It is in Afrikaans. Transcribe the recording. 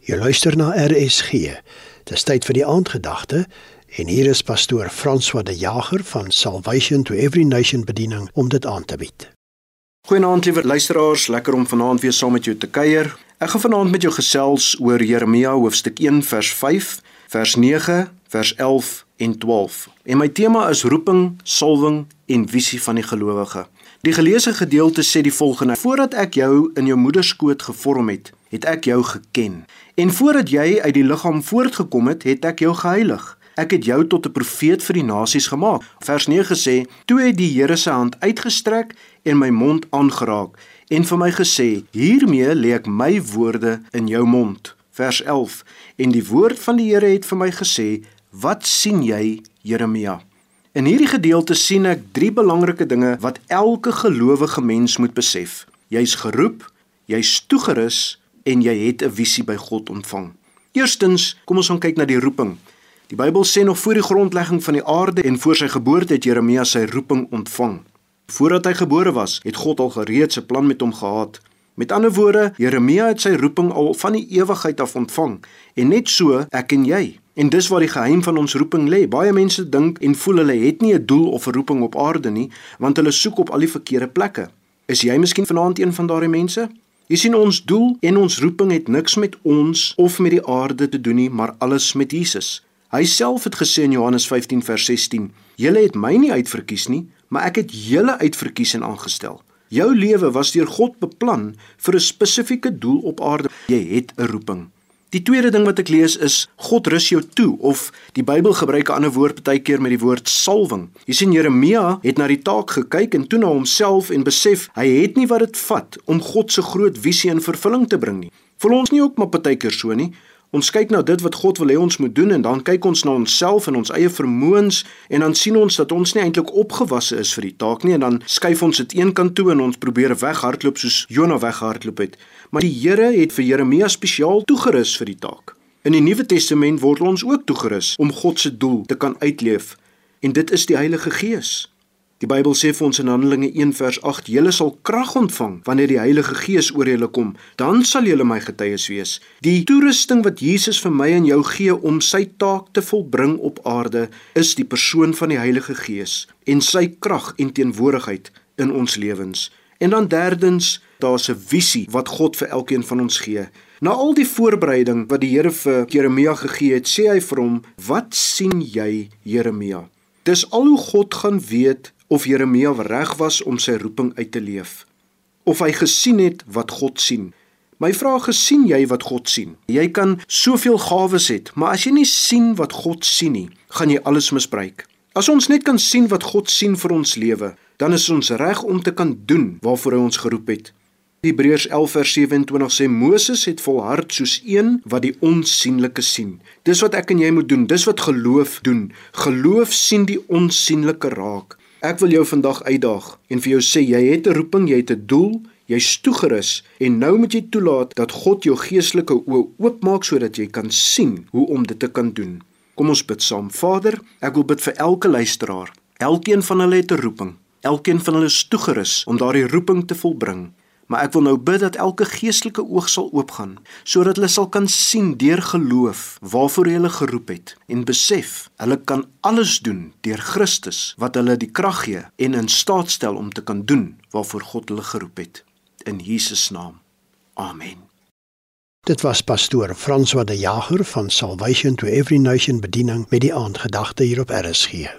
Jy luister na RSG. Dis tyd vir die aandgedagte en hier is pastoor François de Jager van Salvation to Every Nation bediening om dit aan te bied. Goeienaand liewe luisteraars, lekker om vanaand weer saam met jou te kuier. Ek gaan vanaand met jou gesels oor Jeremia hoofstuk 1 vers 5, vers 9, vers 11 en 12. En my tema is roeping, salwing en visie van die gelowige. Die geleesde gedeelte sê die volgende: Voordat ek jou in jou moeder skoot gevorm het, het ek jou geken. En voordat jy uit die liggaam voortgekom het, het ek jou geheilig. Ek het jou tot 'n profeet vir die nasies gemaak. Vers 9 sê: Toe het die Here se hand uitgestrek en my mond aangeraak en vir my gesê: Hiermee lê ek my woorde in jou mond. Vers 11: En die woord van die Here het vir my gesê: Wat sien jy, Jeremia? In hierdie gedeelte sien ek drie belangrike dinge wat elke gelowige mens moet besef. Jy's geroep, jy's toegerus en jy het 'n visie by God ontvang. Eerstens, kom ons gaan kyk na die roeping. Die Bybel sê nog voor die grondlegging van die aarde en voor sy geboorte het Jeremia sy roeping ontvang. Voordat hy gebore was, het God al gereeds 'n plan met hom gehad. Met ander woorde, Jeremia het sy roeping al van die ewigheid af ontvang en net so ek en jy. En dis waar die geheim van ons roeping lê. Baie mense dink en voel hulle het nie 'n doel of 'n roeping op aarde nie, want hulle soek op al die verkeerde plekke. Is jy miskien vanaand een van daardie mense? Jy sien ons doel en ons roeping het niks met ons of met die aarde te doen nie, maar alles met Jesus. Hy self het gesê in Johannes 15 vers 16: "Julle het my nie uitverkies nie, maar ek het julle uitverkies en aangestel." Jou lewe was deur God beplan vir 'n spesifieke doel op aarde. Jy het 'n roeping. Die tweede ding wat ek lees is God rus jou toe of die Bybel gebruik 'n ander woord baie keer met die woord salwing. Jy sien Jeremia het na die taak gekyk en toe na homself en besef hy het nie wat dit vat om God se groot visie in vervulling te bring nie. Vir ons nie ook maar baie keer so nie. Ons kyk na dit wat God wil hê ons moet doen en dan kyk ons na onsself en ons eie vermoëns en dan sien ons dat ons nie eintlik opgewasse is vir die taak nie en dan skuif ons dit eenkant toe en ons probeer weghardloop soos Jona weghardloop het. Maar die Here het vir Jeremia spesiaal toegerus vir die taak. In die Nuwe Testament word ons ook toegerus om God se doel te kan uitleef en dit is die Heilige Gees. Die Bybel sê vir ons in Handelinge 1 vers 8: "Julle sal krag ontvang wanneer die Heilige Gees oor julle kom, dan sal julle my getuies wees." Die toerusting wat Jesus vir my en jou gee om sy taak te volbring op aarde, is die persoon van die Heilige Gees en sy krag en teenwoordigheid in ons lewens. En dan derdens, daar's 'n visie wat God vir elkeen van ons gee. Na al die voorbereiding wat die Here vir Jeremia gegee het, sê hy vir hom: "Wat sien jy, Jeremia?" Dis al hoe God gaan weet of Jeremia reg was om sy roeping uit te leef of hy gesien het wat God sien. My vraag is sien jy wat God sien? Jy kan soveel gawes hê, maar as jy nie sien wat God sien nie, gaan jy alles misbruik. As ons net kan sien wat God sien vir ons lewe, dan is ons reg om te kan doen waarvoor hy ons geroep het. Hebreërs 11 vers 27 sê Moses het volhard soos een wat die onsigbare sien. Dis wat ek en jy moet doen. Dis wat geloof doen. Geloof sien die onsigbare raak. Ek wil jou vandag uitdaag en vir jou sê jy het 'n roeping, jy het 'n doel, jy's toegerus en nou moet jy toelaat dat God jou geestelike oë oopmaak sodat jy kan sien hoe om dit te kan doen. Kom ons bid saam. Vader, ek wil bid vir elke luisteraar. Elkeen van hulle het 'n roeping. Elkeen van hulle is toegerus om daardie roeping te volbring. Maar ek wil nou bid dat elke geestelike oog sal oopgaan sodat hulle sal kan sien deur geloof waarvoor hy hulle geroep het en besef hulle kan alles doen deur Christus wat hulle die krag gee en in staat stel om te kan doen waarvoor God hulle geroep het in Jesus naam. Amen. Dit was pastoor François de Jager van Salvation to Every Nation bediening met die aandgedagte hier op RSG.